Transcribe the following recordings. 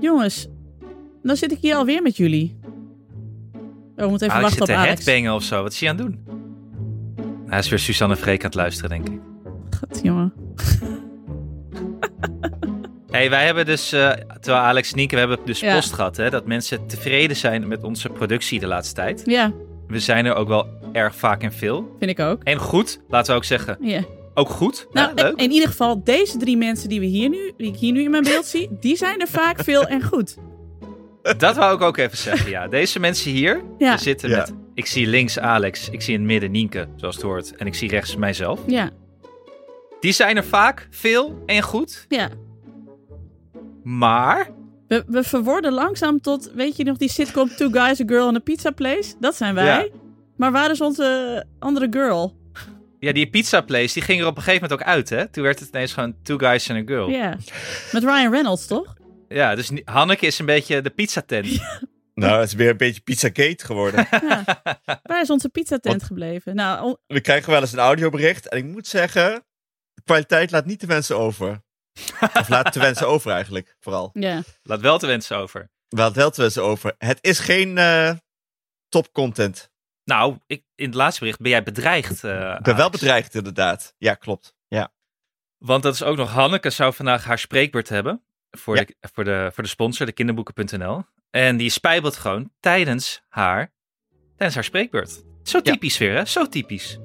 Jongens, dan zit ik hier alweer met jullie. Oh, we moeten even Alex wachten zit op te Alex. headbangen of zo. Wat is hij aan het doen? Hij is weer Suzanne Freek aan het luisteren, denk ik. God, jongen. hey, wij hebben dus, eh, terwijl Alex en Nienke, we hebben dus Ja. post gehad, hè, dat mensen tevreden zijn met onze productie de laatste tijd. Ja, We zijn er ook wel erg vaak en veel. vind ik ook. En goed, laten we ook zeggen, Ja. Ook goed. Nou, ja, leuk. in ieder geval, deze drie mensen die, we hier nu, die ik hier nu in mijn beeld zie, die zijn er vaak veel en goed. Dat wou ik ook even zeggen, ja. Deze mensen hier, Ja. we zitten Ja. met, ik zie links Alex, ik zie in het midden Nienke, zoals het hoort, en ik zie rechts mijzelf. Ja, Die zijn er vaak veel en goed, ja. maar We, we verworden langzaam tot, weet je nog, die sitcom Two Guys, a Girl and a Pizza Place? Dat zijn wij. Ja. Maar waar is onze andere girl? Ja, die pizza place, die ging er op een gegeven moment ook uit, hè. Toen werd het ineens gewoon two guys and a girl. Ja. Met Ryan Reynolds, toch? Ja, dus Hanneke is een beetje de pizzatent. Nou, het is weer een beetje Pizzagate geworden. Ja. Waar is onze pizzatent Wat? gebleven? Nou, on- We krijgen wel eens een audiobericht. En ik moet zeggen, de kwaliteit laat niet te wensen over. Of laat te wensen over eigenlijk, vooral. ja. Laat wel te wensen over. Wel wel te wensen over. Het is geen eh, top content. Nou, ik, in het laatste bericht ben jij bedreigd. eh, Ik ben wel bedreigd inderdaad. Ja, klopt. Ja. Want dat is ook nog, Hanneke zou vandaag haar spreekbeurt hebben. Voor, Ja. de, voor, de, voor de sponsor, de kinderboeken.nl. En die spijbelt gewoon tijdens haar, tijdens haar spreekbeurt. Zo Ja. typisch weer, hè? Zo typisch.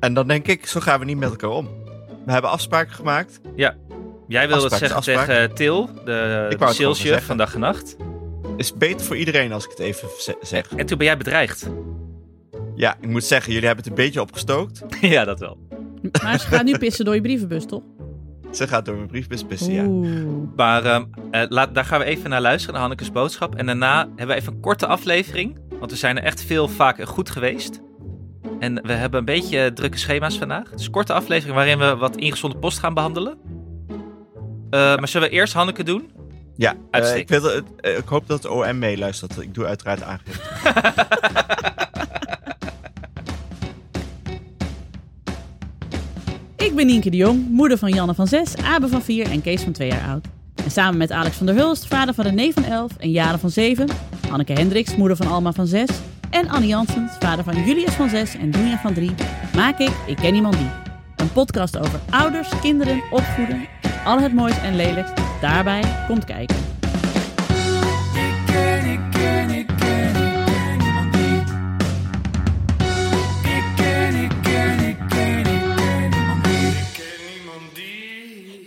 En dan denk ik, zo gaan we niet met elkaar om. We hebben afspraken gemaakt. Jij wilde het zeggen afspraak. tegen Til, de, de zeggen. van dag en nacht. Is beter voor iedereen als ik het even ze- zeg. En toen ben jij bedreigd. Ja, ik moet zeggen, jullie hebben het een beetje opgestookt. ja, dat wel. Maar ze gaat nu pissen door je brievenbus, toch? Ze gaat door mijn briefbus pissen, ja. Maar ehm, eh, laat, daar gaan we even naar luisteren, naar Hannekes boodschap. En daarna hebben we even een korte aflevering. Want we zijn er echt veel vaak goed geweest. En we hebben een beetje drukke schema's vandaag. Dus een korte aflevering waarin we wat ingezonden post gaan behandelen. Eh, maar zullen we eerst Hanneke doen? Ja, Uitstekend. ik, wil, ik hoop dat het OM meeluistert. Ik doe uiteraard aangifte. Ik ben Nienke de Jong, moeder van Janne van 6, Abe van 4 en Kees van 2 jaar oud. En samen met Alex van der Hulst, vader van René van 11 en Jaren van 7, Anneke Hendricks, moeder van Alma van 6 en Annie Janssens, vader van Julius van 6 en Doenja van 3, maak ik Ik Ken Iemand Die. Een podcast over ouders, kinderen, opvoeden, al het moois en lelijks daarbij komt kijken.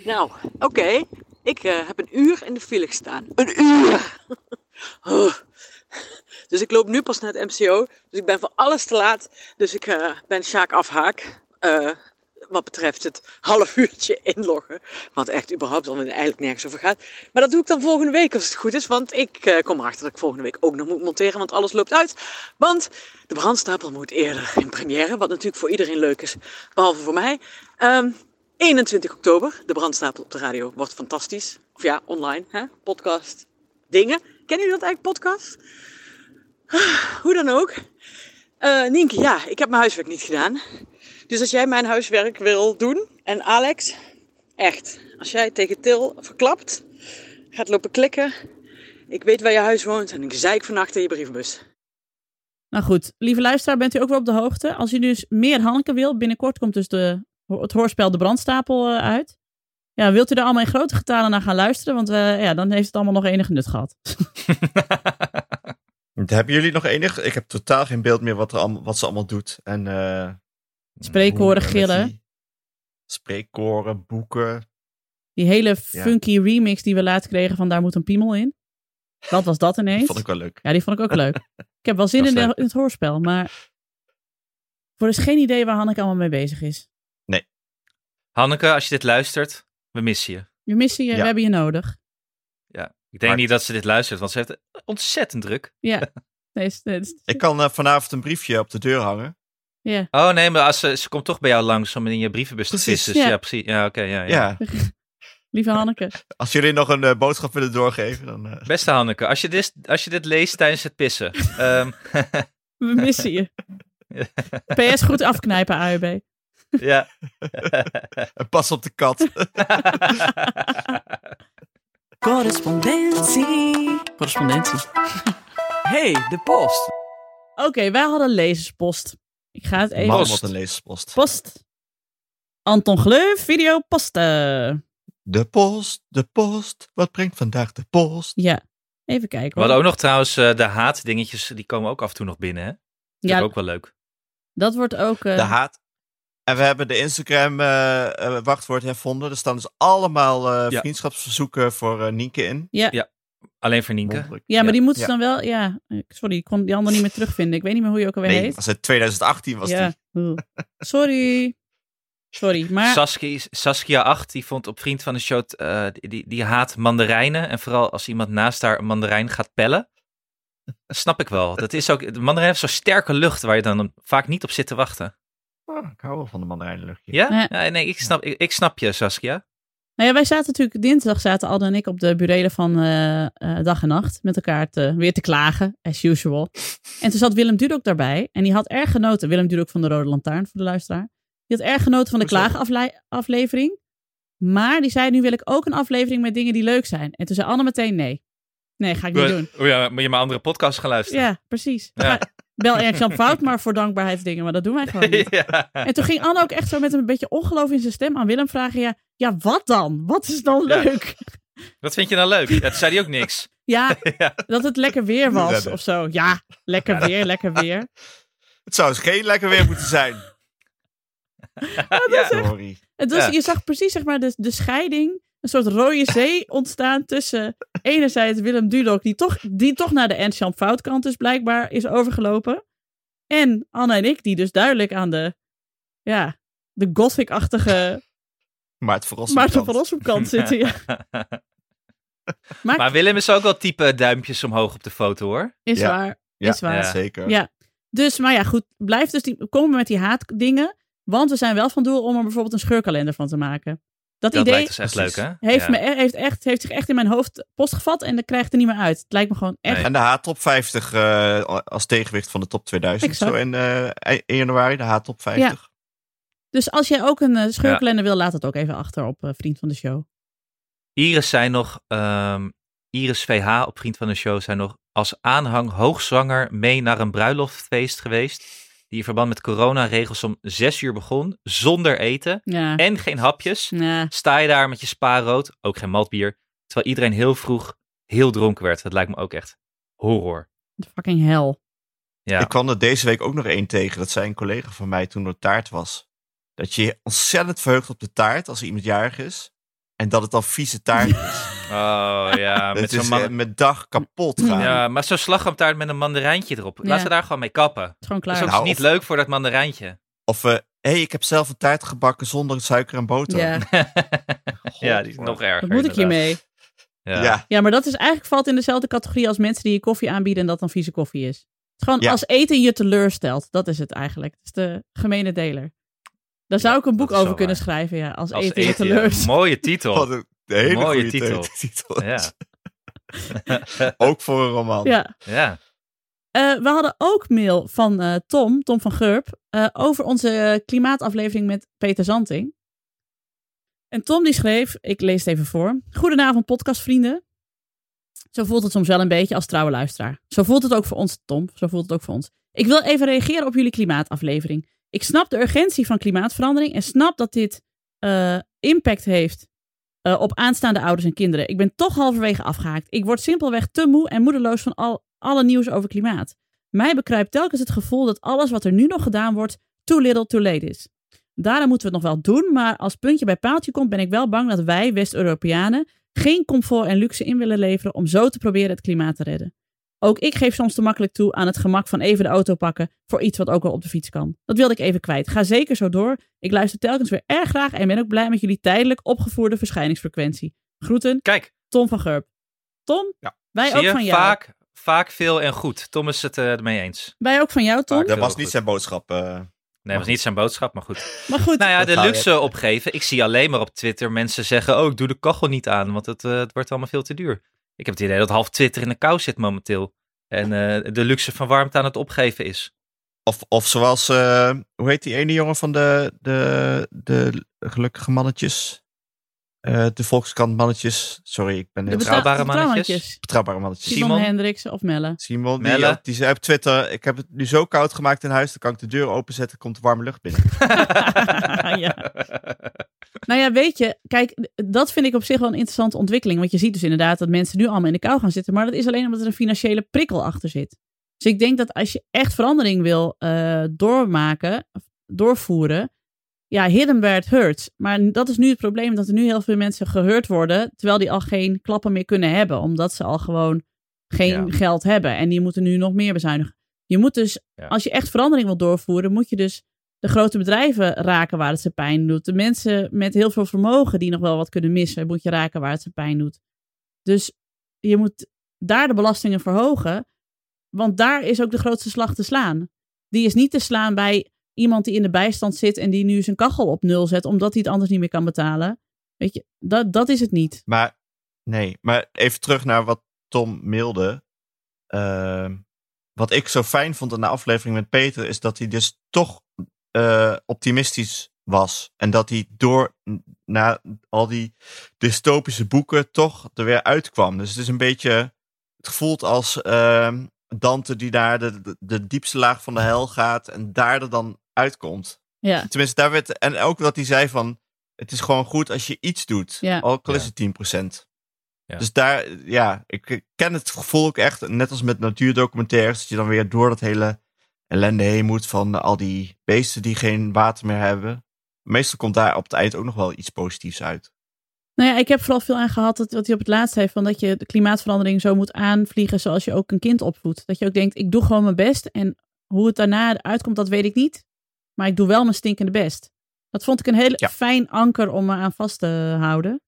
Nou, oké. Ik eh, heb een uur in de file gestaan. Een uur! Oh. Dus ik loop nu pas naar het MCO. Dus ik ben voor alles te laat. Dus ik eh, ben Sjaak afhaak. Eh, wat betreft het half uurtje inloggen. Wat echt überhaupt dan eigenlijk nergens over gaat. Maar dat doe ik dan volgende week als het goed is. Want ik kom erachter dat ik volgende week ook nog moet monteren. Want alles loopt uit. Want de brandstapel moet eerder in première. Wat natuurlijk voor iedereen leuk is. Behalve voor mij. Ehm, 21 oktober, de brandstapel op de radio wordt fantastisch. Of ja, online, hè? podcast, dingen. Kennen jullie dat eigenlijk, podcast? Hoe dan ook. Eh Nienke, ja, ik heb mijn huiswerk niet gedaan. Dus als jij mijn huiswerk wil doen, en Alex, echt, als jij tegen Til verklapt, gaat lopen klikken, ik weet waar je huis woont en ik zeik vannacht in je brievenbus. Nou goed, lieve luisteraar, bent u ook wel op de hoogte? Als u dus meer Hanneke wil, binnenkort komt dus de, het hoorspel De Brandstapel eh, uit. Ja, wilt u daar allemaal in grote getalen naar gaan luisteren? Want eh, ja, dan heeft het allemaal nog enig nut gehad. Hebben jullie nog enig? Ik heb totaal geen beeld meer wat, er allemaal, wat ze allemaal doet. En, eh, Spreekkoren, gillen. die Spreekkoren, boeken. Die hele Ja. funky remix die we laatst kregen van Daar moet een piemel in. Wat was dat ineens? Dat vond ik wel leuk. Ja, die vond ik ook leuk. Ik heb wel zin in, de- het hoorspel, maar voor is geen idee waar Hanneke allemaal mee bezig is. Hanneke, als je dit luistert, we missen je. We missen je, Ja. we hebben je nodig. Ja. Ik denk Maar- niet dat ze dit luistert, want ze heeft ontzettend druk. Ja. Nee, is- nee, is- Ik kan eh, vanavond een briefje op de deur hangen. ja. Oh nee, maar als ze, ze komt toch bij jou langs om in je brievenbus te Precies. vissen. Dus Ja. ja, precies. Ja, oké. ja, ja. Ja. Lieve Hanneke. Als jullie nog een eh, boodschap willen doorgeven, dan... eh, Beste Hanneke, als je, dit, als je dit leest tijdens het pissen. ehm, We missen je. PS goed afknijpen, AUB. Ja. pas op de kat. Correspondentie. Correspondentie. hey, de post. Oké, wij hadden lezerspost. Ik ga het even... Post. wat een lezerspost. Post. Anton Gleuf, video posten. De post, de post. Wat brengt vandaag de post? Ja, even kijken We hadden ook nog trouwens eh, de haatdingetjes, die komen ook af en toe nog binnen, hè? Dat is Ja, ook wel leuk. dat wordt ook... eh, De haat. En we hebben de Instagram eh, eh, wachtwoord hervonden. Er staan dus allemaal eh, Ja. vriendschapsverzoeken voor eh, Nienke in. Alleen voor Nienke. Wonderlijk. ja, maar die moeten ze Ja. dan wel... Ja, sorry, ik kon die andere niet meer terugvinden. Ik weet niet meer hoe je ook alweer Nee, heet. was het 2018 was ja. die. Sorry. Sorry, maar... Saskia, Saskia 8, die vond op Vriend van de Show, eh, die, die, die haat mandarijnen. En vooral als iemand naast haar een mandarijn gaat pellen. Dat snap ik wel. Dat is ook, de mandarijn heeft zo'n sterke lucht waar je dan vaak niet op zit te wachten. Oh, ik hou wel van de mandarijnenluchtje. Ja? Ja. ja nee, ik snap, ik, ik snap je, Saskia. Nou ja, wij zaten natuurlijk dinsdag, zaten Aldo en ik op de burelen van eh, eh, dag en nacht met elkaar te, weer te klagen, as usual. En toen zat Willem Dudok daarbij en die had erg genoten, Willem Dudok van de Rode Lantaarn voor de luisteraar. Die had erg genoten van de Hoezo? klaagaflevering. Maar die zei, nu wil ik ook een aflevering met dingen die leuk zijn. En toen zei Anne meteen nee. Nee, ga ik niet doen. Oh ja, moet je maar andere podcasts gaan luisteren. Ja, precies. Ja. Bel Erk Jan Fout maar voor dankbaarheidsdingen, maar dat doen wij gewoon niet. ja. En toen ging Anne ook echt zo met een beetje ongeloof in zijn stem aan Willem vragen. Ja, ja wat dan? Wat is dan Ja. leuk? Wat vind je nou leuk? Ja, toen zei hij ook niks. Ja, Ja. dat het lekker weer was of zo. Ja, lekker weer, lekker weer. Het zou eens geen lekker weer moeten zijn. Ja. Sorry. Het was, Ja. Je zag precies zeg maar, de, de scheiding, een soort rode zee ontstaan tussen enerzijds Willem Dudok, die toch, die toch naar de Ernst-Jan Foutkant dus blijkbaar is overgelopen. En Anne en ik, die dus duidelijk aan de, ja, de gothic-achtige Maar het verrassend. Maarten van Rossum kant zitten. Ja. Maar, Maar Willem is ook wel type duimpjes omhoog op de foto hoor. is Ja. waar, Ja, is waar. Ja. Zeker. Ja, dus, maar ja, goed. Blijf dus die, komen met die haatdingen. Want we zijn wel van doel om er bijvoorbeeld een scheurkalender van te maken. Dat, Dat idee lijkt dus echt leuk hè? heeft, Ja. me, e- heeft, echt, heeft zich echt in mijn hoofd postgevat en dat krijgt er niet meer uit. Het lijkt me gewoon echt. Nee. En de H-top 50 eh, als tegenwicht van de top 2000. Exact. Zo in, eh, in januari, de H-top 50. Dus als jij ook een scheurkalender wil, laat het ook even achter op eh, Vriend van de Show. Iris zei nog, ehm, Iris VH op Vriend van de Show zijn nog als aanhang hoogzwanger mee naar een bruiloftfeest geweest. Die in verband met coronaregels om zes uur begon, zonder eten Ja. en geen hapjes. Ja. Sta je daar met je spaarrood, ook geen maltbier, terwijl iedereen heel vroeg heel dronken werd. Dat lijkt me ook echt horror. Fucking hell. Ja, Ik kwam er deze week ook nog één tegen. Dat zei een collega van mij toen er taart was. Dat je je ontzettend verheugt op de taart als iemand jarig is. En dat het dan vieze taart is. oh ja, met Het zo'n is man- eh, met dag kapot gaan. ja, maar zo'n slagroomtaart met een mandarijntje erop. Ja. Laten we daar gewoon mee kappen. Het is gewoon Dat is klaar. ook Nou, niet of- leuk voor dat mandarijntje. Of, hé, hey, ik heb zelf een taart gebakken zonder suiker en boter. Ja, ja, die is nog erger. wat moet ik hiermee? Ja. Ja. Ja, maar dat is eigenlijk valt in dezelfde categorie als mensen die je koffie aanbieden en dat dan vieze koffie is. Het is gewoon Ja. als eten je teleurstelt. Dat is het eigenlijk. Het is de gemene deler. Daar zou ik een boek over kunnen waar. schrijven, ja. Als, Als eten je eten, ja. teleurstelt. Mooie titel. Wat een hele Mooie titel. titel. Ja. Ook voor een roman. Ja. ja. Eh, we hadden ook mail van eh, Tom, Tom van Gurp, eh, over onze klimaataflevering met Peter Zanting. En Tom die schreef, ik lees het even voor. Goedenavond podcastvrienden. Zo voelt het soms wel een beetje als trouwe luisteraar. Zo voelt het ook voor ons, Tom. Zo voelt het ook voor ons. Ik wil even reageren op jullie klimaataflevering. Ik snap de urgentie van klimaatverandering en snap dat dit eh, impact heeft eh, op aanstaande ouders en kinderen. Ik ben toch halverwege afgehaakt. Ik word simpelweg te moe en moedeloos van al, alle nieuws over klimaat. Mij bekruipt telkens het gevoel dat alles wat er nu nog gedaan wordt, too little too late is. Daarom moeten we het nog wel doen, maar als puntje bij paaltje komt, ben ik wel bang dat wij, West-Europeanen, geen comfort en luxe in willen leveren om zo te proberen het klimaat te redden. Ook ik geef soms te makkelijk toe aan het gemak van even de auto pakken voor iets wat ook wel op de fiets kan. Dat wilde ik even kwijt. Ga zeker zo door. Ik luister telkens weer erg graag en ben ook blij met jullie tijdelijk opgevoerde verschijningsfrequentie. Groeten, Kijk, Tom van Gurp. Tom, Ja. wij zie ook je? van jou. Vaak, vaak veel en goed. Tom is het eh, ermee eens. Wij ook van jou, Tom. Vaak. Dat was niet goed. zijn boodschap. eh. Nee, dat was niet zijn boodschap, maar goed. Maar goed, Nou ja, de luxe opgeven. Ik zie alleen maar op Twitter mensen zeggen: Oh, ik doe de kachel niet aan, want het, eh, het wordt allemaal veel te duur. Ik heb het idee dat half Twitter in de kou zit momenteel. En eh, de luxe van warmte aan het opgeven is. Of, of zoals, eh, hoe heet die ene jongen van de, de, de gelukkige mannetjes? Eh, de Volkskrant mannetjes. Sorry, ik ben De heel Betrouwbare mannetjes. betrouwbare mannetjes. Simon, Simon? Hendricks of Melle. Simon, Melle. die zei op Twitter, ik heb het nu zo koud gemaakt in huis, dan kan ik de deur openzetten, komt de warme lucht binnen. ja. Nou ja, weet je, kijk, dat vind ik op zich wel een interessante ontwikkeling. Want je ziet dus inderdaad dat mensen nu allemaal in de kou gaan zitten. Maar dat is alleen omdat er een financiële prikkel achter zit. Dus ik denk dat als je echt verandering wil eh, doormaken, of doorvoeren. Ja, hidden where it hurts. Maar dat is nu het probleem, dat er nu heel veel mensen gehoord worden. Terwijl die al geen klappen meer kunnen hebben. Omdat ze al gewoon geen Ja. geld hebben. En die moeten nu nog meer bezuinigen. Je moet dus, Ja. als je echt verandering wil doorvoeren, moet je dus de grote bedrijven raken waar het ze pijn doet. De mensen met heel veel vermogen die nog wel wat kunnen missen, moet je raken waar het ze pijn doet. Dus je moet daar de belastingen verhogen, want daar is ook de grootste slag te slaan. Die is niet te slaan bij iemand die in de bijstand zit en die nu zijn kachel op nul zet, omdat hij het anders niet meer kan betalen. Weet je, dat, dat is het niet. Maar nee, maar even terug naar wat Tom mailde. Ehm, wat ik zo fijn vond in de aflevering met Peter, is dat hij dus toch eh, optimistisch was. En dat hij door na al die dystopische boeken toch er weer uitkwam. Dus het is een beetje, het voelt als ehm, Dante die naar de, de, diepste laag van de hel gaat en daar dan uitkomt. Ja, Tenminste, daar werd, en ook dat hij zei van, het is gewoon goed als je iets doet. Ja. Ook al is Ja. het 10%. Ja. Dus daar, ja, ik ken het gevoel ook echt, net als met natuurdocumentaires, dat je dan weer door dat hele ellende heen moet van al die beesten die geen water meer hebben. Meestal komt daar op het eind ook nog wel iets positiefs uit. Nou ja, ik heb vooral veel aan gehad dat, wat hij op het laatst heeft, van dat je de klimaatverandering zo moet aanvliegen zoals je ook een kind opvoedt. Dat je ook denkt, ik doe gewoon mijn best en hoe het daarna uitkomt, dat weet ik niet. Maar ik doe wel mijn stinkende best. Dat vond ik een heel Ja. fijn anker om me aan vast te houden.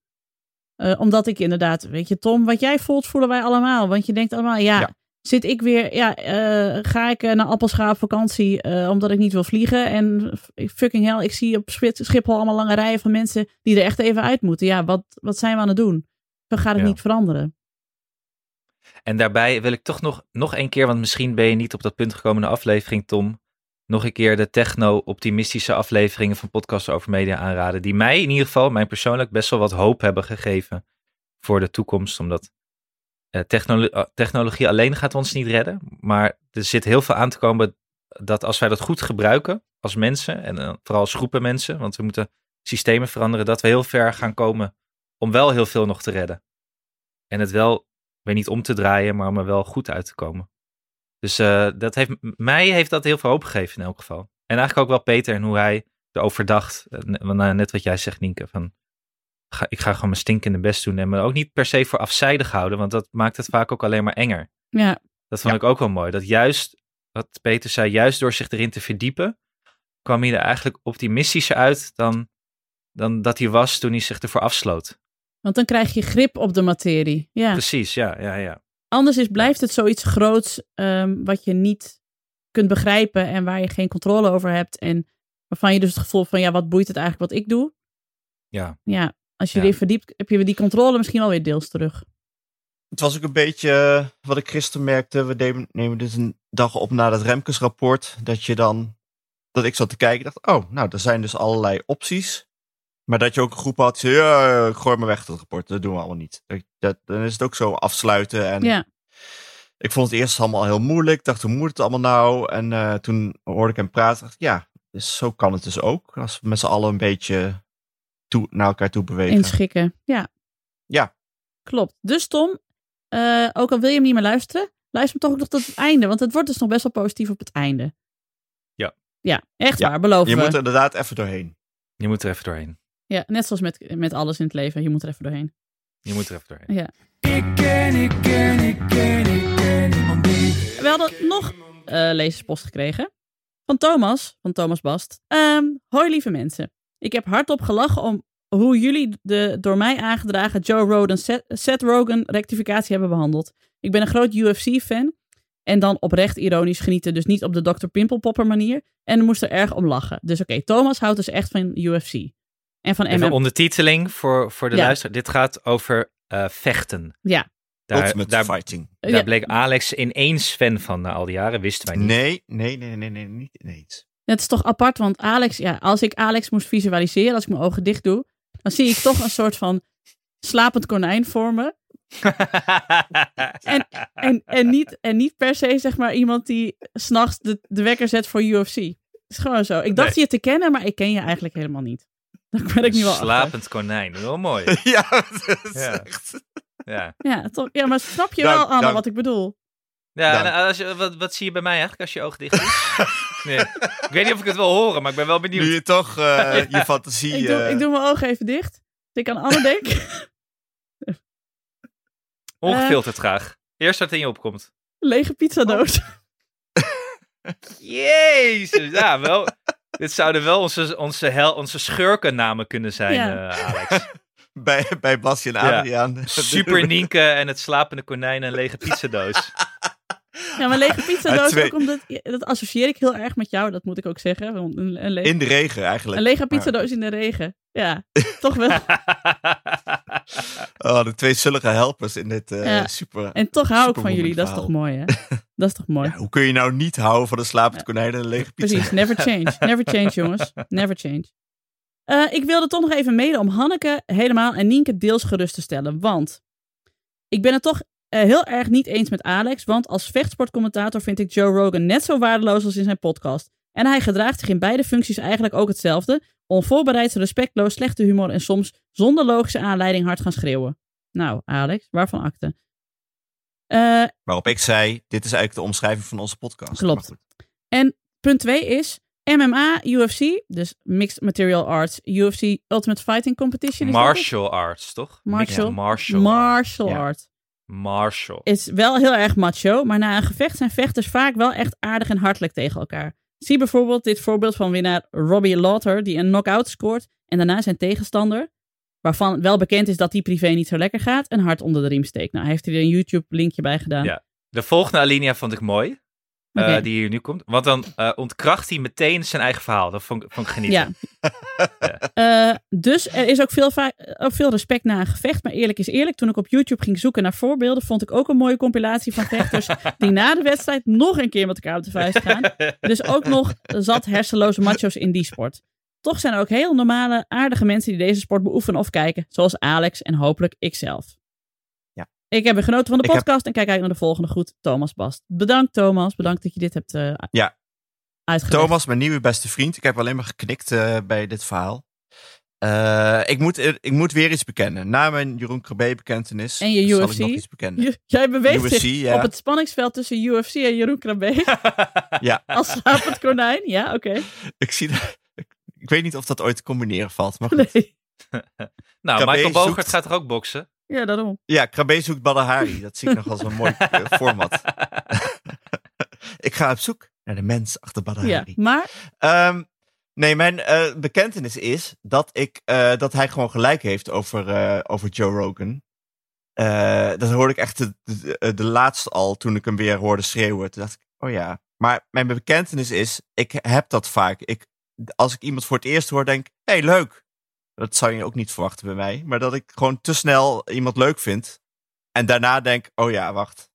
Eh, omdat ik inderdaad, weet je Tom, wat jij voelt, voelen wij allemaal. Want je denkt allemaal, ja, Ja. zit ik weer, ja, eh, ga ik eh, naar Appelscha op vakantie omdat ik niet wil vliegen. En fucking hell, ik zie op Schiphol allemaal lange rijen van mensen die er echt even uit moeten. Ja, wat, wat zijn we aan het doen? Dan gaat het Ja. niet veranderen. En daarbij wil ik toch nog, nog een keer, want misschien ben je niet op dat punt gekomen in de aflevering, Tom. Nog een keer de techno-optimistische afleveringen van podcasts over media aanraden. Die mij in ieder geval, mij persoonlijk, best wel wat hoop hebben gegeven voor de toekomst. Omdat eh, eh, technologie alleen gaat ons niet redden. Maar er zit heel veel aan te komen dat als wij dat goed gebruiken als mensen, en eh, vooral als groepen mensen, want we moeten systemen veranderen, dat we heel ver gaan komen om wel heel veel nog te redden. En het wel weer niet om te draaien, maar om er wel goed uit te komen. Dus eh, dat heeft, mij heeft dat heel veel hoop gegeven in elk geval. En eigenlijk ook wel Peter en hoe hij erover dacht. Eh, nou, net wat jij zegt, Nienke. Van, ga, ik ga gewoon mijn stinkende best doen. En me ook niet per se voor afzijdig houden, want dat maakt het vaak ook alleen maar enger. Ja, Dat vond Ja. ik ook wel mooi. Dat juist, wat Peter zei, juist door zich erin te verdiepen, kwam hij er eigenlijk optimistischer uit dan, dan dat hij was toen hij zich ervoor afsloot. want dan krijg je grip op de materie. Ja. Precies, ja, ja, ja. Anders is, blijft het zoiets groots ehm, wat je niet kunt begrijpen en waar je geen controle over hebt. En waarvan je dus het gevoel van, ja, wat boeit het eigenlijk wat ik doe? Ja, Ja, als je Ja. erin verdiept, heb je die controle misschien wel weer deels terug. Het was ook een beetje eh, wat ik gisteren merkte. We nemen, nemen dit een dag op na dat Remkes-rapport. Dat je dan, dat ik zat te kijken, dacht, oh, nou, er zijn dus allerlei opties. Maar dat je ook een groep had, ja, ja, gooi maar weg dat rapport, dat doen we allemaal niet. Dat, dat- dan is het ook zo afsluiten. En Ja, ik vond het eerst allemaal heel moeilijk. Ik dacht, hoe moet het allemaal nou? En eh, toen hoorde ik hem praten, dacht ik, ja, dus zo kan het dus ook. Als we met z'n allen een beetje toe, naar elkaar toe bewegen. inschikken. Ja, Ja, klopt. Dus Tom, eh, ook al wil je hem niet meer luisteren, luister hem toch ook nog tot het einde. Want het wordt dus nog best wel positief op het einde. Ja. Ja, echt Ja, waar, beloven je we. moet er inderdaad even doorheen. je moet er even doorheen. Ja, net zoals met, met alles in het leven. Je moet er even doorheen. Je moet er even doorheen. Ja. Ik ken, ik ken, ik ken, ik ken iemand die. We hadden nog eh lezerspost gekregen. Van Thomas, van Thomas Bast. Ehm, hoi lieve mensen. Ik heb hardop gelachen om hoe jullie de door mij aangedragen Joe Rogan, Seth, Seth Rogen rectificatie hebben behandeld. Ik ben een groot UFC-fan. En dan oprecht ironisch genieten. Dus niet op de Dr. Pimpelpopper manier. En moest er erg om lachen. Dus oké, Thomas houdt dus echt van UFC. En van Even ondertiteling voor, voor de Ja. luisteraar. Dit gaat over eh, vechten. Ja. Daar, Ultimate daar, fighting. daar Ja. bleek Alex ineens fan van na al die jaren. Wisten wij niet. Nee, nee, nee, nee, nee, niet ineens. Het is toch apart, want Alex, ja, als ik Alex moest visualiseren, als ik mijn ogen dicht doe, dan zie ik toch een soort van slapend konijn voor me. En, en, en, niet, en niet per se zeg maar iemand die s'nachts de, de wekker zet voor UFC. Het is gewoon zo. Ik dacht Nee. je te kennen, maar ik ken je eigenlijk helemaal niet. Daar ben ik nu wel achter. Slapend konijn, heel mooi. ja, dat is Ja. echt... Ja, Ja, toch, ja, maar snap je Dank, wel, Anne, dank. wat ik bedoel? ja en als je, wat, wat zie je bij mij eigenlijk als je oog dicht is? Nee. Ik weet niet of ik het wil horen, maar ik ben wel benieuwd. Nu je toch eh, je fantasie... Ik doe, eh, ik doe mijn ogen even dicht. Dus ik aan Anne denk. Ongefilterd graag. Eerst wat in je opkomt. Lege pizzadoos. Jezus, ja, wel. Dit zouden wel onze, onze, hel, onze schurkennamen kunnen zijn, Ja. eh, Alex. bij, bij Basje en Ja. Adriaan. Super Nienke en het slapende konijn en lege pizzadoos. Ja, maar lege pizzadoos, ook omdat, dat associeer ik heel erg met jou, dat moet ik ook zeggen. want Een, een, le- In de regen eigenlijk. een lege pizzadoos in de regen. Ja, toch wel. Oh, de twee zullige helpers in dit eh, Ja. super... En toch hou ik van jullie, dat is toch mooi, hè? Dat is toch mooi? Ja, hoe kun je nou niet houden van een slapend konijn en een lege pizza? Precies, never change. Never change, jongens. Never change. Eh, ik wilde toch nog even mede om Hanneke helemaal en Nienke deels gerust te stellen. Want ik ben het toch eh, heel erg niet eens met Alex. Want als vechtsportcommentator vind ik Joe Rogan net zo waardeloos als in zijn podcast. En hij gedraagt zich in beide functies eigenlijk ook hetzelfde. Onvoorbereid, respectloos, slechte humor en soms zonder logische aanleiding hard gaan schreeuwen. Nou, Alex, waarvan akte? Eh, Waarop ik zei, dit is eigenlijk de omschrijving van onze podcast. Klopt. Goed. Punt 2 is MMA, UFC, dus Mixed Material Arts, UFC Ultimate Fighting Competition. Martial arts, toch? Martial- Ja, martial. Martial. Art. Martial. Is wel heel erg macho, maar na een gevecht zijn vechters vaak wel echt aardig en hartelijk tegen elkaar. Zie bijvoorbeeld dit voorbeeld van winnaar Robbie Lawler, die een knockout scoort en daarna zijn tegenstander, waarvan wel bekend is dat die privé niet zo lekker gaat, een hart onder de riem steekt. Nou, hij heeft er een YouTube-linkje bij gedaan. Ja. De volgende alinea vond ik mooi. eh, die hier nu komt. Want dan eh, ontkracht hij meteen zijn eigen verhaal. Dat vond, ik- vond ik genieten. Ja. Eh, dus er is ook veel, veel respect na een gevecht. Maar eerlijk is eerlijk, toen ik op YouTube ging zoeken naar voorbeelden, vond ik ook een mooie compilatie van vechters die na de wedstrijd nog een keer met elkaar op de vuist gaan. Dus ook nog zat hersenloze macho's in die sport. Toch zijn er ook heel normale, aardige mensen die deze sport beoefenen of kijken. Zoals Alex en hopelijk ikzelf. Ja. Ik heb genoten van de Ik heb- podcast en kijk uit naar de volgende. Goed, Thomas Bast. Bedankt Thomas, bedankt dat je dit hebt eh Ja. uitgelegd. Thomas, mijn nieuwe beste vriend. Ik heb alleen maar geknikt eh, bij dit verhaal. Eh, ik, moet, ik moet weer iets bekennen. Na mijn Jeroen Krabbe bekentenis En je zal UFC? ik nog iets bekennen. J- Jij beweegt UFC, zich ja. op het spanningsveld tussen UFC en Jeroen Krabbe. Ja, Als slapend konijn. Ja, oké. ik zie dat. Ik, weet niet of dat ooit te combineren valt. Maar goed. Nee. nou, Krabbe Michael Bogert zoekt- gaat er ook boksen. Ja, daarom. Ja, Krabbe zoekt Badahari. Dat zie ik nog als een mooi eh, format. ik ga op zoek naar de mens achter Ja. Badahari. Maar, Ehm, nee, mijn eh, bekentenis is dat, ik, eh, dat hij gewoon gelijk heeft over, eh, over Joe Rogan. Eh, dat hoorde ik echt de, de, de laatste al toen ik hem weer hoorde schreeuwen. Toen dacht ik, oh ja. Maar mijn bekentenis is, ik heb dat vaak. Ik, als ik iemand voor het eerst hoor, denk hé, hey, leuk. Dat zou je ook niet verwachten bij mij. Maar dat ik gewoon te snel iemand leuk vind. En daarna denk, oh ja, wacht.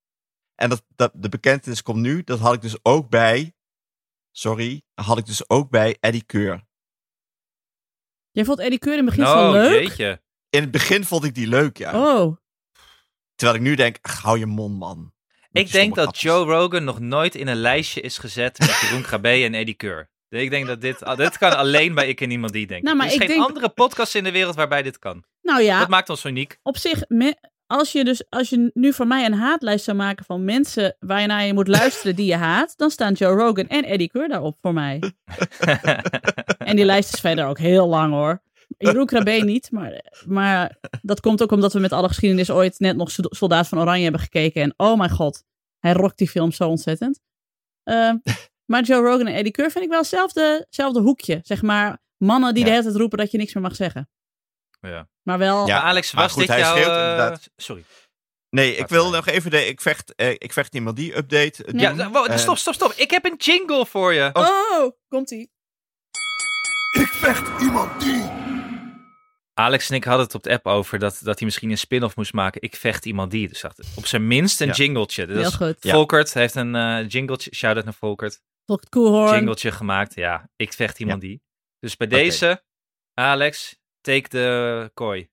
En dat, dat, de bekentenis komt nu. Dat had ik dus ook bij sorry, had ik dus ook bij Eddie Keur. jij vond Eddie Keur in het begin zo Nou, leuk. jeetje. In het begin vond ik die leuk, ja. Oh, Terwijl ik nu denk, ach, hou je mond, man. Met Ik denk dat. Joe Rogan nog nooit in een lijstje is gezet met Jeroen Krabbe en Eddie Keur. Ik denk dat dit, ah, dit kan alleen bij ik en iemand die denkt. Nou, maar er is ik geen denk- andere podcast in de wereld waarbij dit kan. nou ja, Dat maakt ons uniek. op zich, me- als je dus, als je nu voor mij een haatlijst zou maken van mensen waar je naar je moet luisteren die je haat, dan staan Joe Rogan en Eddie Keur daarop voor mij. En die lijst is verder ook heel lang hoor. Jeroen Krabbe niet, maar, maar dat komt ook omdat we met alle geschiedenis ooit net nog Solda- Soldaat van Oranje hebben gekeken. En oh mijn god, hij rokt die film zo ontzettend. Ehm, maar Joe Rogan en Eddie Keur vind ik wel hetzelfde, hetzelfde hoekje. Zeg maar mannen die Ja. de hele tijd roepen dat je niks meer mag zeggen. Ja. Maar wel, Ja. Alex, maar was goed, dit hij jouw... schreeuwt eh, inderdaad. Sorry. Nee, ik wil nog even de ik vecht, eh, ik vecht iemand die update. doen. Ja, nou, wow, Eh, stop, stop, stop. Ik heb een jingle voor je. oh, komt ie. Ik vecht iemand die. Alex en ik hadden het op de app over dat, dat hij misschien een spin-off moest maken. Ik vecht iemand die. Dus dacht, op zijn minst een Ja. jingletje. Dus Heel goed. Ja. Volkert heeft een eh jingletje. Shout-out naar Volkert. Volgt Koelhoorn. Jingletje gemaakt. Ja, ik vecht iemand die. Dus bij deze, Alex, take the kooi.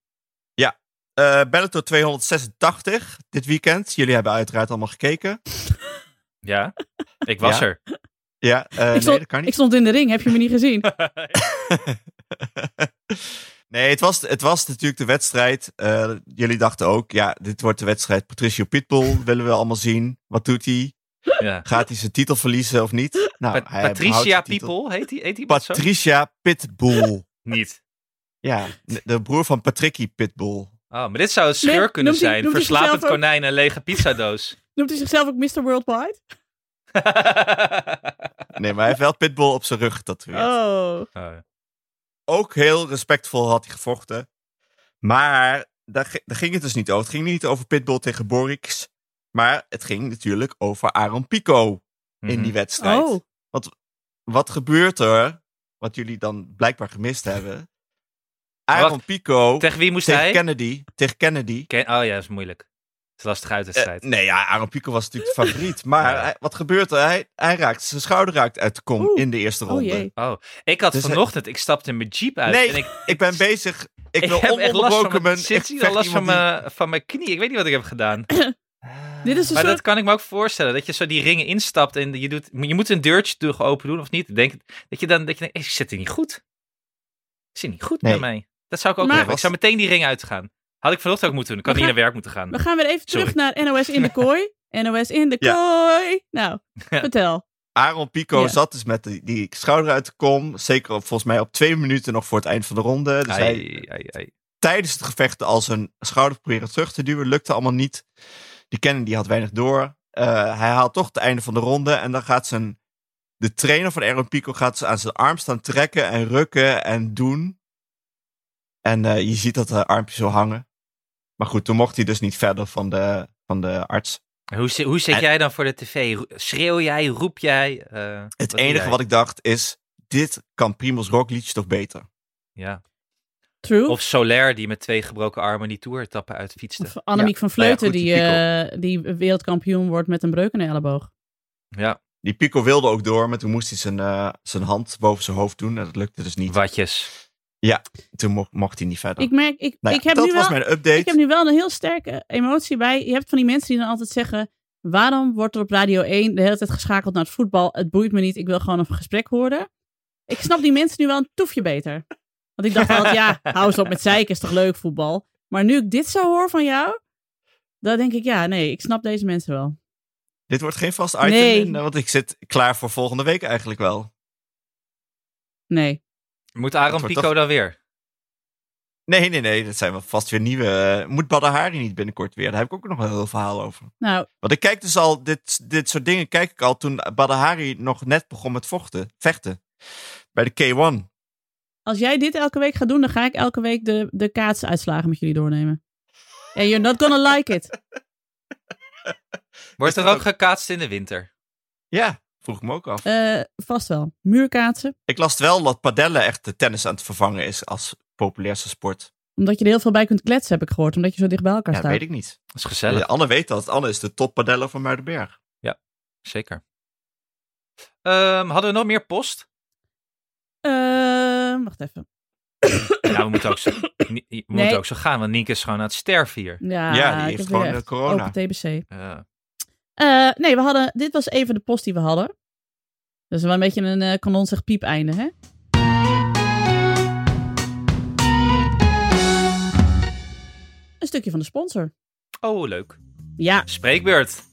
Eh Bellator 286 dit weekend. Jullie hebben uiteraard allemaal gekeken. Ja, ik was Ja. er. Ja, eh, nee, stond- dat kan Ik niet. stond in de ring, heb je me niet gezien? nee, het was, het was natuurlijk de wedstrijd. Eh, jullie dachten ook, ja, dit wordt de wedstrijd Patricio Pitbull. Willen we allemaal zien. Wat doet hij? Ja. Gaat hij zijn titel verliezen of niet? Nou, Pa- hij Patricia. People, heet die, heet die? Patricia Pitbull. Niet. ja, de broer van Patricky Pitbull. Oh, maar dit zou een scheur Nee, kunnen hij- zijn. hij ook? konijn en lege pizzadoos. Noemt hij zichzelf ook Mr. Worldwide? Nee, maar hij heeft wel Pitbull op zijn rug getatoeëerd. Oh. Oh, Ook heel respectvol had hij gevochten. Maar daar, daar ging het dus niet over. Het ging niet over Pitbull tegen Borix. Maar het ging natuurlijk over Aaron Pico in mhm. die wedstrijd. Oh. Wat gebeurt er? Wat jullie dan blijkbaar gemist hebben. Aaron Wacht, Pico Tegen wie moest tegen hij? Kennedy. Tegen Kennedy. Ken- oh ja, dat is moeilijk. Het is lastig uit de Eh, strijd. nee, ja, Aaron Pico was natuurlijk de favoriet. Maar Ja. hij- wat gebeurt er? Hij, hij raakt, zijn schouder raakt uit de kom Oeh. in de eerste Oh ronde. Oh, ik had Dus hij- vanochtend, ik stapte in mijn jeep uit. Nee, en ik, ik ben bezig. Ik, ik wil heb echt last van ononderbroken mijn, ik hier al last van die- mijn, van mijn knie. Ik weet niet wat ik heb gedaan. Dit is een Maar soort... dat kan ik me ook voorstellen. Dat je zo die ringen instapt en je, doet, je moet een deurtje open doen of niet. Denk, dat je dan dat je denkt, ik zit hier niet goed. Ik zit niet goed Nee. bij mij. Dat zou ik ook Maar- hebben. Ik zou meteen die ring uitgaan. Had ik vanochtend ook moeten doen. Ik had niet naar werk moeten gaan. We gaan weer even terug Sorry. naar NOS in de kooi. NOS in de Ja. kooi. Nou, vertel. Aaron Pico Ja. zat dus met die, die schouder uit de kom. Zeker op, volgens mij op twee minuten nog voor het eind van de ronde. Dus hij Ai, ai, ai. tijdens het gevecht al zijn schouder proberen terug te duwen. Lukte allemaal niet. Die Kennedy had weinig door. Eh, hij haalt toch het einde van de ronde. En dan gaat zijn... De trainer van Aaron Pico gaat ze aan zijn arm staan trekken en rukken en doen. En eh, je ziet dat de armpje zo hangen. Maar goed, toen mocht hij dus niet verder van de, van de arts. Hoe, hoe zit En- jij dan voor de tv? Schreeuw jij? Roep jij? Eh, Het enige jij? wat ik dacht is... Dit kan Primoz Roglic toch beter? Ja. True. Of Soler die met twee gebroken armen die toeretappen uitfietste. Of Annemiek van nou ja, Vleuten, goed, die, die eh, die wereldkampioen wordt met een breuk in de elleboog. Ja, Die Pico wilde ook door, maar toen moest hij zijn, eh, zijn hand boven zijn hoofd doen. En dat lukte dus niet. watjes. Toen mo- mocht hij niet verder. Ik merk, ik, Nou ja, ik, heb dat nu was wel, mijn update. ik heb nu wel een heel sterke emotie bij. Je hebt van die mensen die dan altijd zeggen... Waarom wordt er op Radio 1 de hele tijd geschakeld naar het voetbal? Het boeit me niet, ik wil gewoon een gesprek horen. Ik snap die mensen nu wel een toefje beter. Want ik dacht altijd, ja, hou eens op met zeiken, is toch leuk voetbal? Maar nu ik dit zo hoor van jou, dan denk ik, ja, nee, ik snap deze mensen wel. Dit wordt geen vast item, Nee. in, want ik zit klaar voor volgende week eigenlijk wel. Nee. Moet Aaron wordt Pico toch- dan weer? Nee, nee, nee. Dat zijn wel vast weer nieuwe. eh, moet Badr Hari niet binnenkort weer? Daar heb ik ook nog een heel verhaal over. Nou, Want ik kijk dus al, dit, dit soort dingen kijk ik al toen Badr Hari nog net begon met vochten, vechten. Bij de K1. als jij dit elke week gaat doen, dan ga ik elke week de, de kaatsuitslagen met jullie doornemen. And you're not gonna like it. Wordt er ook ook- gekaatst in de winter? Ja, vroeg ik me ook af. Eh, vast wel. Muurkaatsen. Ik las wel dat padellen echt de tennis aan het vervangen is als populairste sport. Omdat je er heel veel bij kunt kletsen, heb ik gehoord. Omdat je zo dicht bij elkaar Ja, staat. weet ik niet. Dat is gezellig. Anne weet dat. Anne is de top padeller van Muidenberg. Zeker. Ehm, hadden we nog meer post? Eh, wacht even. Ja, we moeten ook zo, moeten ook zo gaan, want Nienke is gewoon aan het sterven hier. Ja, Ja, die heeft gewoon weer de echt corona. Open TBC. Ja. Eh, nee, we hadden, dit was even de post die we hadden. Dus wel een beetje een eh kanon zegt piep einde, hè? Een stukje van de sponsor. Oh, leuk. Ja, Spreekbeurt.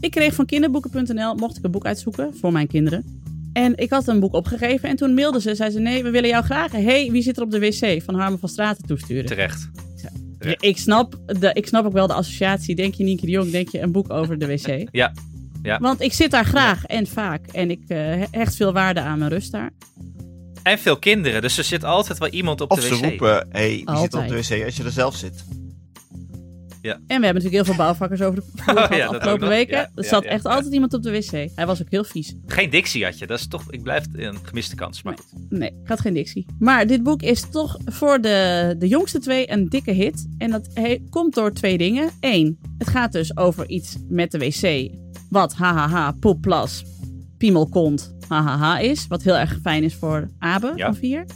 ik kreeg van kinderboeken.nl, mocht ik een boek uitzoeken voor mijn kinderen. En ik had een boek opgegeven en toen mailden ze, zei ze, nee, we willen jou graag, hey, wie zit er op de wc van Harmen van Straten toesturen. Terecht. Ja, ik, snap de, ik snap ook wel de associatie. Denk je Nienke de Jong, denk je een boek over de wc. Ja, ja. Want ik zit daar graag en vaak. En ik eh, hecht veel waarde aan mijn rust daar. En veel kinderen, dus er zit altijd wel iemand op Of de ze wc. roepen, hé, hey, wie zit op de wc als je er zelf zit? En we hebben natuurlijk heel veel bouwvakkers over de vloer gehad ja, afgelopen weken. Ja, er ja, zat ja, echt ja. altijd iemand op de wc. Hij was ook heel vies. Geen dictie had je, dat is toch, ik blijf een gemiste kans. Maar goed. Nee, ik had geen dictie. Maar dit boek is toch voor de, de jongste twee een dikke hit. En dat he- komt door twee dingen. Eén, het gaat dus over iets met de wc. Wat hahaha, poep, plas, piemel, kont, hahaha is. Wat heel erg fijn is voor Abe Ja. van vier.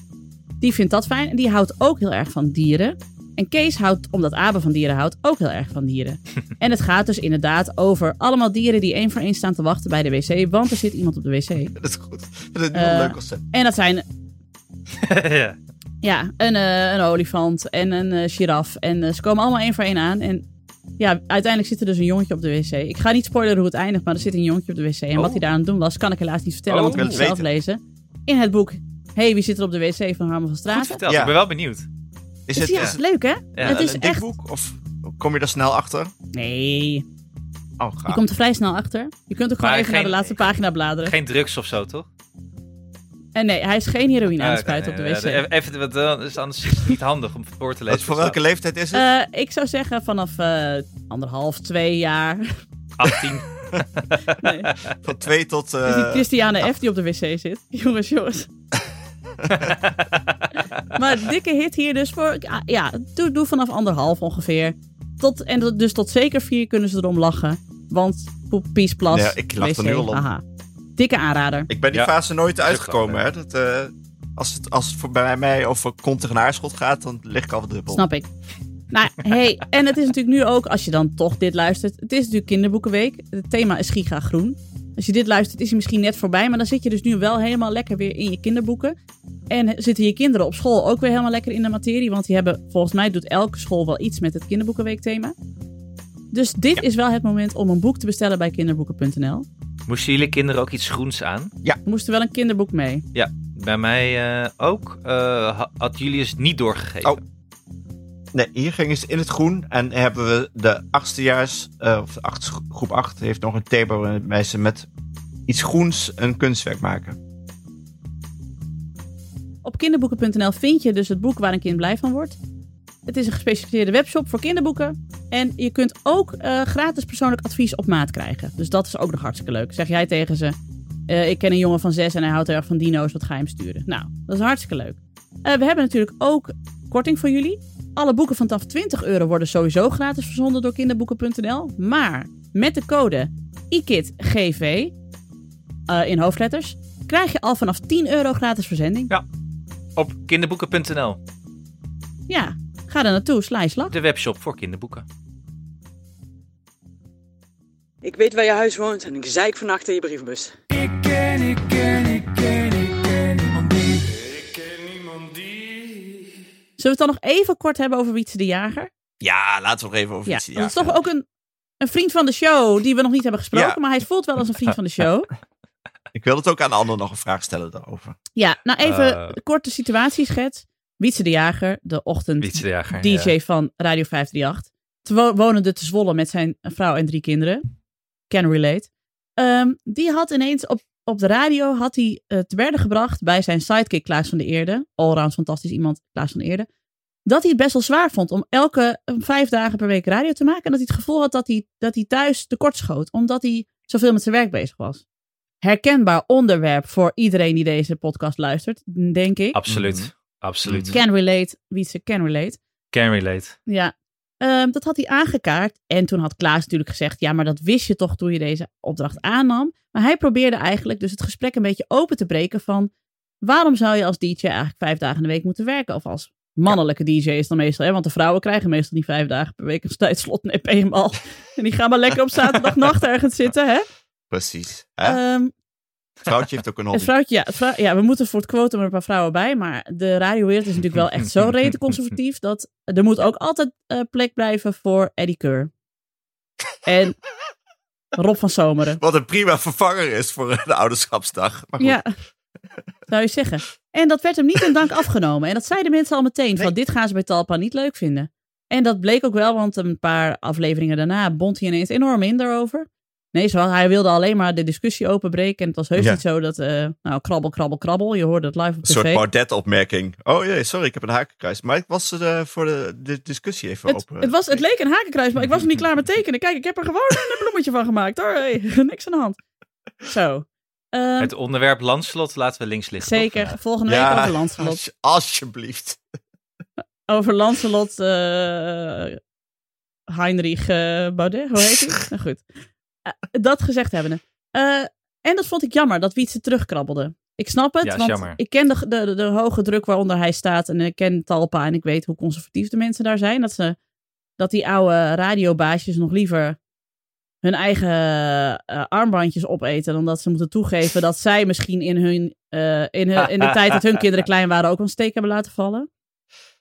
Die vindt dat fijn en die houdt ook heel erg van dieren. En Kees houdt, omdat Abe van dieren houdt, ook heel erg van dieren. en het gaat dus inderdaad over allemaal dieren die één voor één staan te wachten bij de wc, want er zit iemand op de wc. Dat is goed. Dat is een Eh, leuk concept. En dat zijn ja. ja, een, eh, een olifant en een eh, giraf. En ze komen allemaal één voor één aan. En ja, uiteindelijk zit er dus een jongetje op de wc. Ik ga niet spoileren hoe het eindigt, maar er zit een jongetje op de wc. En wat Oh. hij daar aan het doen was, kan ik helaas niet vertellen, Oh, want ik moet het zelf lezen. In het boek Hey, wie zit er op de wc van Harmen van Goed Straten. verteld, Ja. ik ben wel benieuwd. Is Het is ja, leuk hè? Ja, het is een echt... boek? Of kom je er snel achter? Nee, Oh, je gaaf. komt er vrij snel achter. Je kunt ook gewoon Maar even naar de laatste pagina bladeren. Geen drugs of zo, toch? En nee, hij is geen heroïne aan Ah, het spuiten op de ja, wc. Even, even, want dan is anders is het niet handig om voor te lezen. Wat voor welke leeftijd is het? Eh, ik zou zeggen vanaf eh, anderhalf, twee jaar. 18. Nee. Van twee tot... Het is eh Christiane F. die op de wc zit. Jongens, jongens. maar dikke hit hier dus voor... Ja, doe, doe vanaf anderhalf ongeveer. Tot, en dus tot zeker vier kunnen ze erom lachen. Want poep, pies, plas, Ja, ik lach er nu al om. haha. Dikke aanrader. ik ben die Ja. fase nooit uitgekomen. Hè? Dat, eh, als, het, als het voor bij mij over kont tegen aarschot gaat, dan lig ik al wat druppel. Snap ik. Nou, hey, en het is natuurlijk nu ook, als je dan toch dit luistert... Het is natuurlijk kinderboekenweek. Het thema is giga groen. Als je dit luistert, is hij misschien net voorbij. Maar dan zit je dus nu wel helemaal lekker weer in je kinderboeken. En zitten je kinderen op school ook weer helemaal lekker in de materie. Want die hebben, volgens mij doet elke school wel iets met het kinderboekenweekthema. Dus dit is wel het moment om een boek te bestellen bij kinderboeken.nl. Moesten jullie kinderen ook iets groens aan? Er moest er wel een kinderboek mee. Bij mij eh, ook. Eh, ha- had Julius niet doorgegeven. Oh. Nee, hier ging het in het groen. En hebben we de achtstejaars, eh of groep 8, heeft nog een thema waarbij ze met iets groens een kunstwerk maken. Op kinderboeken.nl vind je dus het boek waar een kind blij van wordt. Het is een gespecialiseerde webshop voor kinderboeken. En je kunt ook eh, gratis persoonlijk advies op maat krijgen. Dus dat is ook nog hartstikke leuk. Zeg jij tegen ze, eh, ik ken een jongen van zes en hij houdt erg van dino's, wat ga je hem sturen? Nou, dat is hartstikke leuk. We hebben natuurlijk ook korting voor jullie. Alle boeken vanaf 20 euro worden sowieso gratis verzonden door kinderboeken.nl. Maar met de code IKITGV eh, in hoofdletters krijg je al vanaf 10 euro gratis verzending. Op kinderboeken.nl. Ja, ga er naartoe, sla je slag. De webshop voor kinderboeken. Ik weet waar je huis woont en ik zeik vannacht in je brievenbus. We het dan nog even kort hebben over Wietse de Jager? Ja, laten we nog even over Ja, iets. dat is toch ook een, een vriend van de show die we nog niet hebben gesproken, Ja. maar hij voelt wel als een vriend van de show. Ik wil het ook aan Anne nog een vraag stellen daarover. Ja, nou even Eh. korte situatieschets. Wietse de Jager, de ochtend Wietse de Jager, DJ ja. van Radio 538. Te wo- wonende te Zwolle met zijn vrouw en drie kinderen. Can relate. Ehm, die had ineens op, op de radio had hij te werden gebracht bij zijn sidekick Klaas van de Eerde. Allround fantastisch iemand, Klaas van de Eerde. Dat hij het best wel zwaar vond om elke eh, vijf dagen per week radio te maken. En dat hij het gevoel had dat hij, dat hij thuis tekort schoot. Omdat hij zoveel met zijn werk bezig was. Herkenbaar onderwerp voor iedereen die deze podcast luistert, denk ik. Absoluut. Mhm. Absoluut. Can relate, wie ze can relate. Can relate. Ja, Ehm, dat had hij aangekaart. En toen had Klaas natuurlijk gezegd: Ja, maar dat wist je toch toen je deze opdracht aannam. Maar hij probeerde eigenlijk dus het gesprek een beetje open te breken van waarom zou je als DJ eigenlijk vijf dagen in de week moeten werken? Of als mannelijke DJ is dan meestal, hè? want de vrouwen krijgen meestal niet vijf dagen per week een tijdslot. Nee, eenmaal. En die gaan maar lekker op zaterdagnacht ergens zitten, hè? Precies. Hè? Ehm, Vrouwtje heeft ook een het hobby. vrouwtje, ja, het ja, we moeten voor het quotum er een paar vrouwen bij. Maar de radiowereld is natuurlijk wel echt zo rete conservatief. dat er moet ook altijd eh, plek blijven voor Eddie Keur. En Rob van Zomeren. Wat een prima vervanger is voor de ouderschapsdag. Maar goed. Ja, zou je zeggen. En dat werd hem niet in dank afgenomen. En dat zeiden mensen al meteen. Van Nee. dit gaan ze bij Talpa niet leuk vinden. En dat bleek ook wel, want een paar afleveringen daarna bond hij ineens enorm in daarover. Nee, zo, hij wilde alleen maar de discussie openbreken. En het was heus Ja. niet zo dat, eh, nou, krabbel, krabbel, krabbel. Je hoorde het live op Een tv. soort Baudet-opmerking. Oh jee, sorry, ik heb een hakenkruis. Maar ik was er voor de, de discussie even Het, open. het, was, het leek een hakenkruis, maar ik was nog niet klaar met tekenen. Kijk, ik heb er gewoon een bloemetje van gemaakt hoor. Hey, niks aan de hand. Zo. Ehm, Het onderwerp Landslot laten we links liggen. toch? zeker, volgende week over Lancelot. als- alsjeblieft. Over Lancelot eh Heinrich eh, Baudet, hoe heet hij? nou goed. Eh, dat gezegd hebbende. Eh, en dat vond ik jammer, dat Wietse terugkrabbelde. Ik snap het, Ja, want jammer. ik ken de, de, de hoge druk waaronder hij staat. En ik ken Talpa en ik weet hoe conservatief de mensen daar zijn. Dat, ze, dat die oude radiobaasjes nog liever hun eigen eh, armbandjes opeten... dan dat ze moeten toegeven dat zij misschien in, hun, in, hun, in de tijd dat hun kinderen klein waren... ook een steek hebben laten vallen.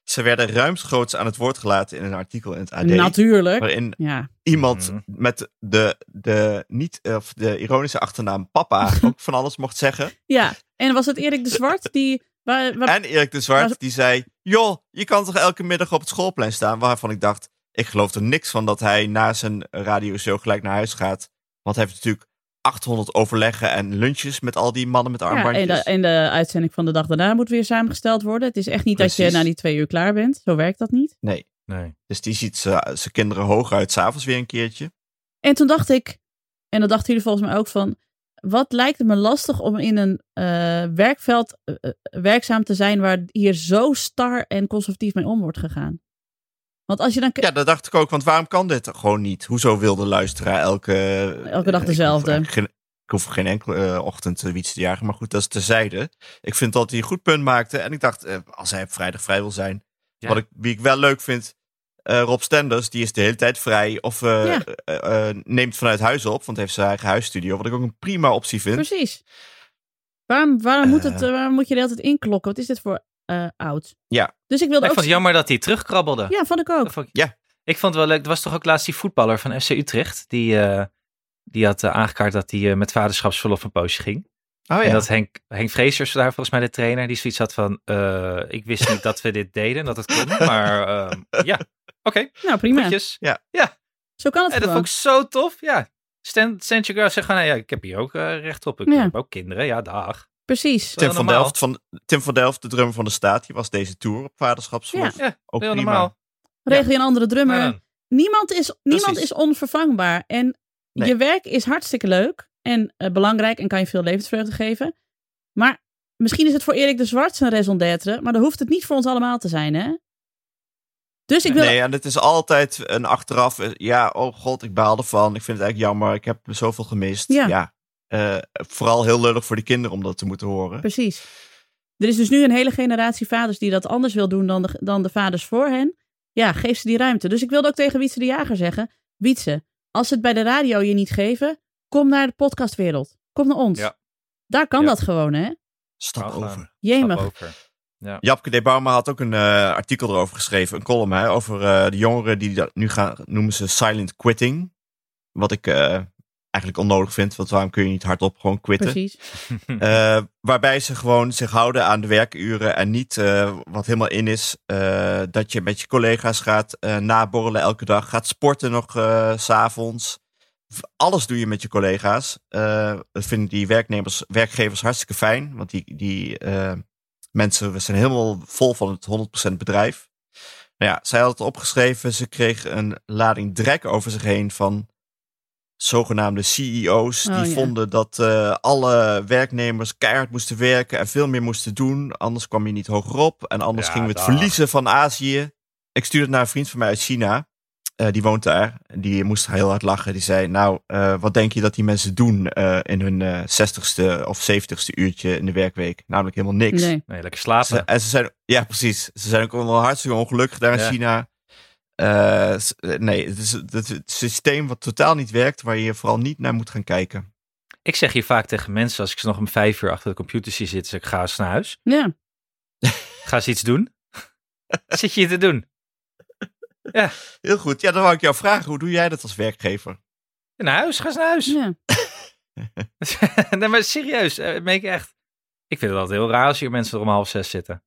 Ze werden ruimschoots aan het woord gelaten in een artikel in het AD. Natuurlijk. Waarin Ja, iemand Mhm. met de, de, niet, of de ironische achternaam papa ook van alles mocht zeggen. ja. En was het Erik de Zwart die... Waar, waar- En Erik de Zwart die zei: Joh, je kan toch elke middag op het schoolplein staan? Waarvan ik dacht: Ik geloof er niks van dat hij na zijn radioshow gelijk naar huis gaat. Want hij heeft natuurlijk 800 overleggen en lunches met al die mannen met ja, armbandjes. en, de, en de uitzending van de dag daarna moet weer samengesteld worden. Het is echt niet dat je na die twee uur klaar bent. Zo werkt dat niet. Nee, Nee. dus die ziet ze- zijn kinderen hooguit s'avonds weer een keertje. En toen dacht ik, en dat dachten jullie volgens mij ook van, wat lijkt het me lastig om in een eh, werkveld eh, eh, werkzaam te zijn waar hier zo star en conservatief mee om wordt gegaan. Want als je dan... Ja, dat dacht ik ook, want waarom kan dit gewoon niet? Hoezo wilde luisteraar elke... Elke dag ik dezelfde. hoef eigenlijk Geen, ik hoef geen enkele eh, ochtend uh, wiets te jagen, maar goed, dat is terzijde. Ik vind dat hij een goed punt maakte. En ik dacht, eh, als hij op vrijdag vrij wil zijn. Ja. Wat ik, wie ik wel leuk vind, eh, Rob Stenders, die is de hele tijd vrij. Of eh, Ja. eh, eh, neemt vanuit huis op, want hij heeft zijn eigen huisstudio. Wat ik ook een prima optie vind. Precies. Waarom, waarom, moet het, Eh. eh, waarom moet je de hele tijd inklokken? Wat is dit voor eh, oud? Ja. Dus ik wilde Ik ook... vond het jammer dat hij terugkrabbelde. Ja, vond ik ook. Vond ik- Ja. Ik vond het wel leuk. Er was toch ook laatst die voetballer van FC Utrecht. Die, eh, die had eh, aangekaart dat hij eh, met vaderschapsverlof een poosje ging. Oh En dat Henk, Henk Vreesers, daar volgens mij de trainer, die zoiets had van... eh, ik wist niet dat we dit deden, dat het kon. Maar ehm, ja, oké. Nou, prima. Goedjes. Zo kan het En dat gewoon. vond ik zo tof. Ja. Stand, stand your ground. Zeg gewoon, nou ja, ik heb hier ook recht op. Ik Ja. heb ook kinderen. Ja, dag. Precies. Tim van. Delft van, Tim van Delft, de drummer van de staat, die was deze tour op vaderschapsverlof. Ja, ook heel prima. normaal. Regel je een andere drummer. Ja. Niemand is, niemand Precies. is onvervangbaar. En Nee. je werk is hartstikke leuk en eh, belangrijk en kan je veel levensvreugde geven. Maar misschien is het voor Erik de Zwart zijn raison d'être, maar dan hoeft het niet voor ons allemaal te zijn, hè? Dus ik wil... Nee, en het is altijd een achteraf. eh, Ja, oh god, ik baal ervan. Ik vind het eigenlijk jammer. Ik heb zoveel gemist. Ja. Ja. Eh, vooral heel lullig voor die kinderen om dat te moeten horen. Precies. Er is dus nu een hele generatie vaders die dat anders wil doen dan de, dan de vaders voor hen. Ja, geef ze die ruimte. Dus ik wilde ook tegen Wietse de Jager zeggen, Wietse, als ze het bij de radio je niet geven, kom naar de podcastwereld. Kom naar ons. Ja. Daar kan Ja. dat gewoon, hè? Stap over. Jemig. Stap over. Japke de Bauma had ook een eh, artikel erover geschreven. Een column hè, over eh, de jongeren die dat nu gaan noemen ze silent quitting. Wat ik eh, eigenlijk onnodig vind. Want waarom kun je niet hardop gewoon quitten? Precies. Eh, waarbij ze gewoon zich houden aan de werkuren en niet eh, wat helemaal in is. eh, dat je met je collega's gaat eh, naborrelen elke dag. Gaat sporten nog eh, s s'avonds. Alles doe je met je collega's. Eh, dat vinden die werknemers, werkgevers hartstikke fijn. Want die, die eh, mensen we zijn helemaal vol van het 100% bedrijf. Nou ja, zij had het opgeschreven. Ze kreeg een lading drek over zich heen van zogenaamde CEO's. Oh, die ja. vonden dat eh, alle werknemers keihard moesten werken en veel meer moesten doen. Anders kwam je niet hoger op. En anders Ja, gingen we het dag. verliezen van Azië. Ik stuurde het naar een vriend van mij uit China. Eh, die woont daar. Die moest heel hard lachen. Die zei, nou, eh, wat denk je dat die mensen doen eh, in hun eh 60ste of 70ste uurtje in de werkweek? Namelijk helemaal niks. Nee. Nee, lekker slapen. Ze, en ze zijn, ja, precies. Ze zijn ook wel hartstikke ongelukkig daar in Ja. China. Eh, s- nee, het is het, systeem wat totaal niet werkt, waar je vooral niet naar moet gaan kijken. Ik zeg hier vaak tegen mensen, als ik ze nog om vijf uur achter de computer zie zitten, zeg ik ga eens naar huis. Ja. Ga eens iets doen. Wat zit je hier te doen? Heel goed. Ja, dan wou ik jou vragen, hoe doe jij dat als werkgever? Naar huis, ga eens naar huis. ja. nee, maar serieus, eh, meen ik echt. Ik vind het altijd heel raar als hier mensen er om half zes zitten.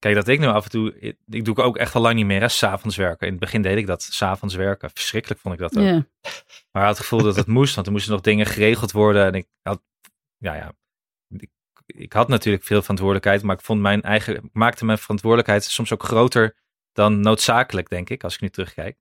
Kijk, dat ik nu af en toe, ik, doe ook echt al lang niet meer, hè, s'avonds werken. In het begin deed ik dat, s'avonds werken. Verschrikkelijk vond ik dat ook. Maar ik had het gevoel dat het moest, want er moesten nog dingen geregeld worden. En ik had, ja, ja, ik, ik had natuurlijk veel verantwoordelijkheid, maar ik vond mijn eigen, maakte mijn verantwoordelijkheid soms ook groter dan noodzakelijk, denk ik, als ik nu terugkijk.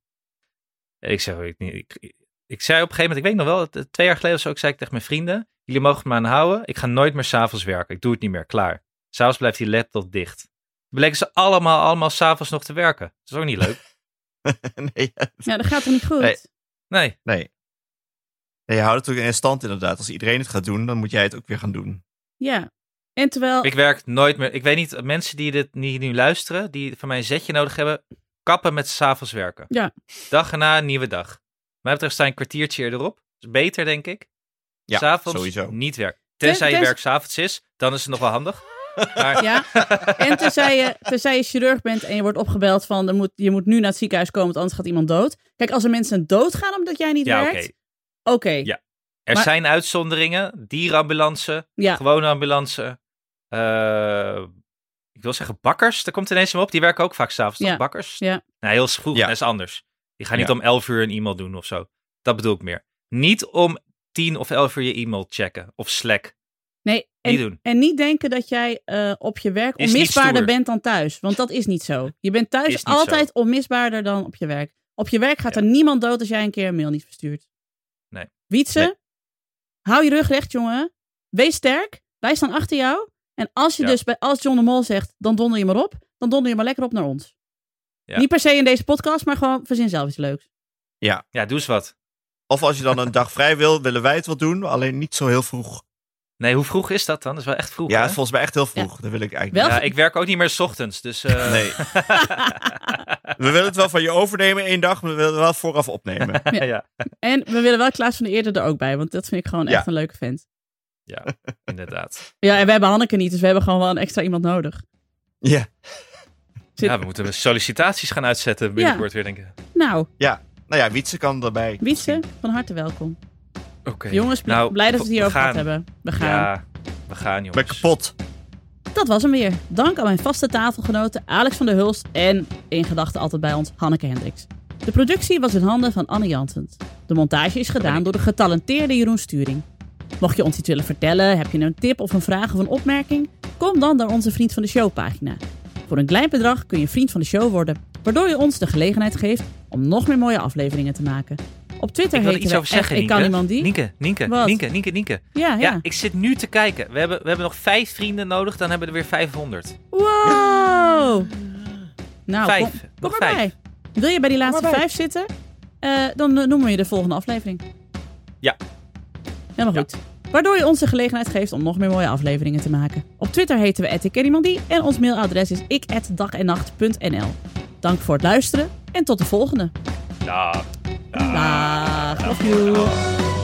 Ik zeg, ik, niet- ik, ik zei op een gegeven moment, ik weet nog wel, twee jaar geleden of zo, ik zei ik tegen mijn vrienden, jullie mogen me aanhouden, ik ga nooit meer s'avonds werken, ik doe het niet meer, klaar. S'avonds blijft die laptop dicht. Bleken ze allemaal, allemaal s'avonds nog te werken. Dat is ook niet leuk. nee, ja, dat gaat toch niet goed? Nee. Nee, nee. Nee, je houdt het ook in stand inderdaad. Als iedereen het gaat doen, dan moet jij het ook weer gaan doen. Ja. En terwijl... Ik werk nooit meer. Ik weet niet, mensen die dit niet nu luisteren, die van mij een zetje nodig hebben, kappen met 's avonds werken. Ja. Dag erna, een nieuwe dag. Mij betreft sta je een kwartiertje eerder op. Dat is beter, denk ik. Ja, s'avonds sowieso. niet werken. Tenzij je werk s'avonds is, dan is het nog wel handig. Maar Ja, en tenzij je, tenzij je chirurg bent en je wordt opgebeld van er moet, je moet nu naar het ziekenhuis komen, want anders gaat iemand dood. Kijk, als er mensen doodgaan omdat jij niet ja, oké. werkt, oké. Ja. Er Maar- zijn uitzonderingen. Dierenambulance, Ja. gewone ambulance. eh, ik wil zeggen bakkers. Daar komt ineens me op. Die werken ook vaak s'avonds. Ja. toch? Bakkers? Ja. Nou, heel vroeg. Ja. Dat is anders. Die gaan niet Ja. om 11 uur een e-mail doen of zo. Dat bedoel ik meer. Niet om 10 of 11 uur je e-mail checken. Of Slack. Nee, Niet en, doen. en niet denken dat jij eh, op je werk Is onmisbaarder bent dan thuis. Want dat is niet zo. Je bent thuis altijd onmisbaarder dan op je werk. Op je werk gaat Ja. er niemand dood als jij een keer een mail niet verstuurt. Nee. Wietse, Nee. hou je rug recht, jongen. Wees sterk. Wij staan achter jou. En als je Ja. dus bij, als John de Mol zegt, dan donder je maar op. Dan donder je maar lekker op naar ons. Ja. Niet per se in deze podcast, maar gewoon verzin zelf iets leuks. Ja, doe eens wat. Of als je dan een dag vrij wil, willen wij het wel doen, alleen niet zo heel vroeg. Nee, hoe vroeg is dat dan? Dat is wel echt vroeg. Ja, hè? volgens mij echt heel vroeg. Dat wil ik eigenlijk Wel- Ja, ik werk ook niet meer 's ochtends. Dus eh. Nee. We willen het wel van je overnemen één dag, maar we willen het wel vooraf opnemen. Ja. ja. En we willen wel Klaas van de Eerde er ook bij. Want dat vind ik gewoon Ja. echt een leuke vent. ja, inderdaad. Ja, en we hebben Hanneke niet. Dus we hebben gewoon wel een extra iemand nodig. Ja. Zit- Ja, we moeten sollicitaties gaan uitzetten binnenkort weer, denk ik. Nou, Nou ja, Wietse kan erbij. Wietse, van harte welkom. Oké. Jongens, Nou, blij dat we het hierover gaan. gehad hebben. We gaan. Ja, we gaan, Ik jongens. ben kapot. Dat was hem weer. Dank aan mijn vaste tafelgenoten Alex van der Hulst en in gedachten altijd bij ons Hanneke Hendricks. De productie was in handen van Anne Janssens. De montage is gedaan door de getalenteerde Jeroen Sturing. Mocht je ons iets willen vertellen, heb je een tip of een vraag of een opmerking? Kom dan naar onze Vriend van de Show pagina. Voor een klein bedrag kun je vriend van de show worden, waardoor je ons de gelegenheid geeft om nog meer mooie afleveringen te maken. Op Twitter Ik wil er iets over zeggen, ik kan Nienke. iemand die. Nienke, Nienke, Wat? Nienke, Nienke, Nienke. Ja, Ja, ja. ik zit nu te kijken. We hebben, we hebben nog vijf vrienden nodig, dan hebben we er weer 500. Wow! Nou, vijf. kom, kom nog erbij. vijf. Wil je bij die laatste maar bij. vijf zitten? Eh, dan eh, noemen we je de volgende aflevering. Ja. Helemaal goed. Waardoor je ons de gelegenheid geeft om nog meer mooie afleveringen te maken. Op Twitter heten we @ikkenniemandie en ons mailadres is ik@dagennacht.nl. Dank voor het luisteren en tot de volgende. Dag. Dag. Love you.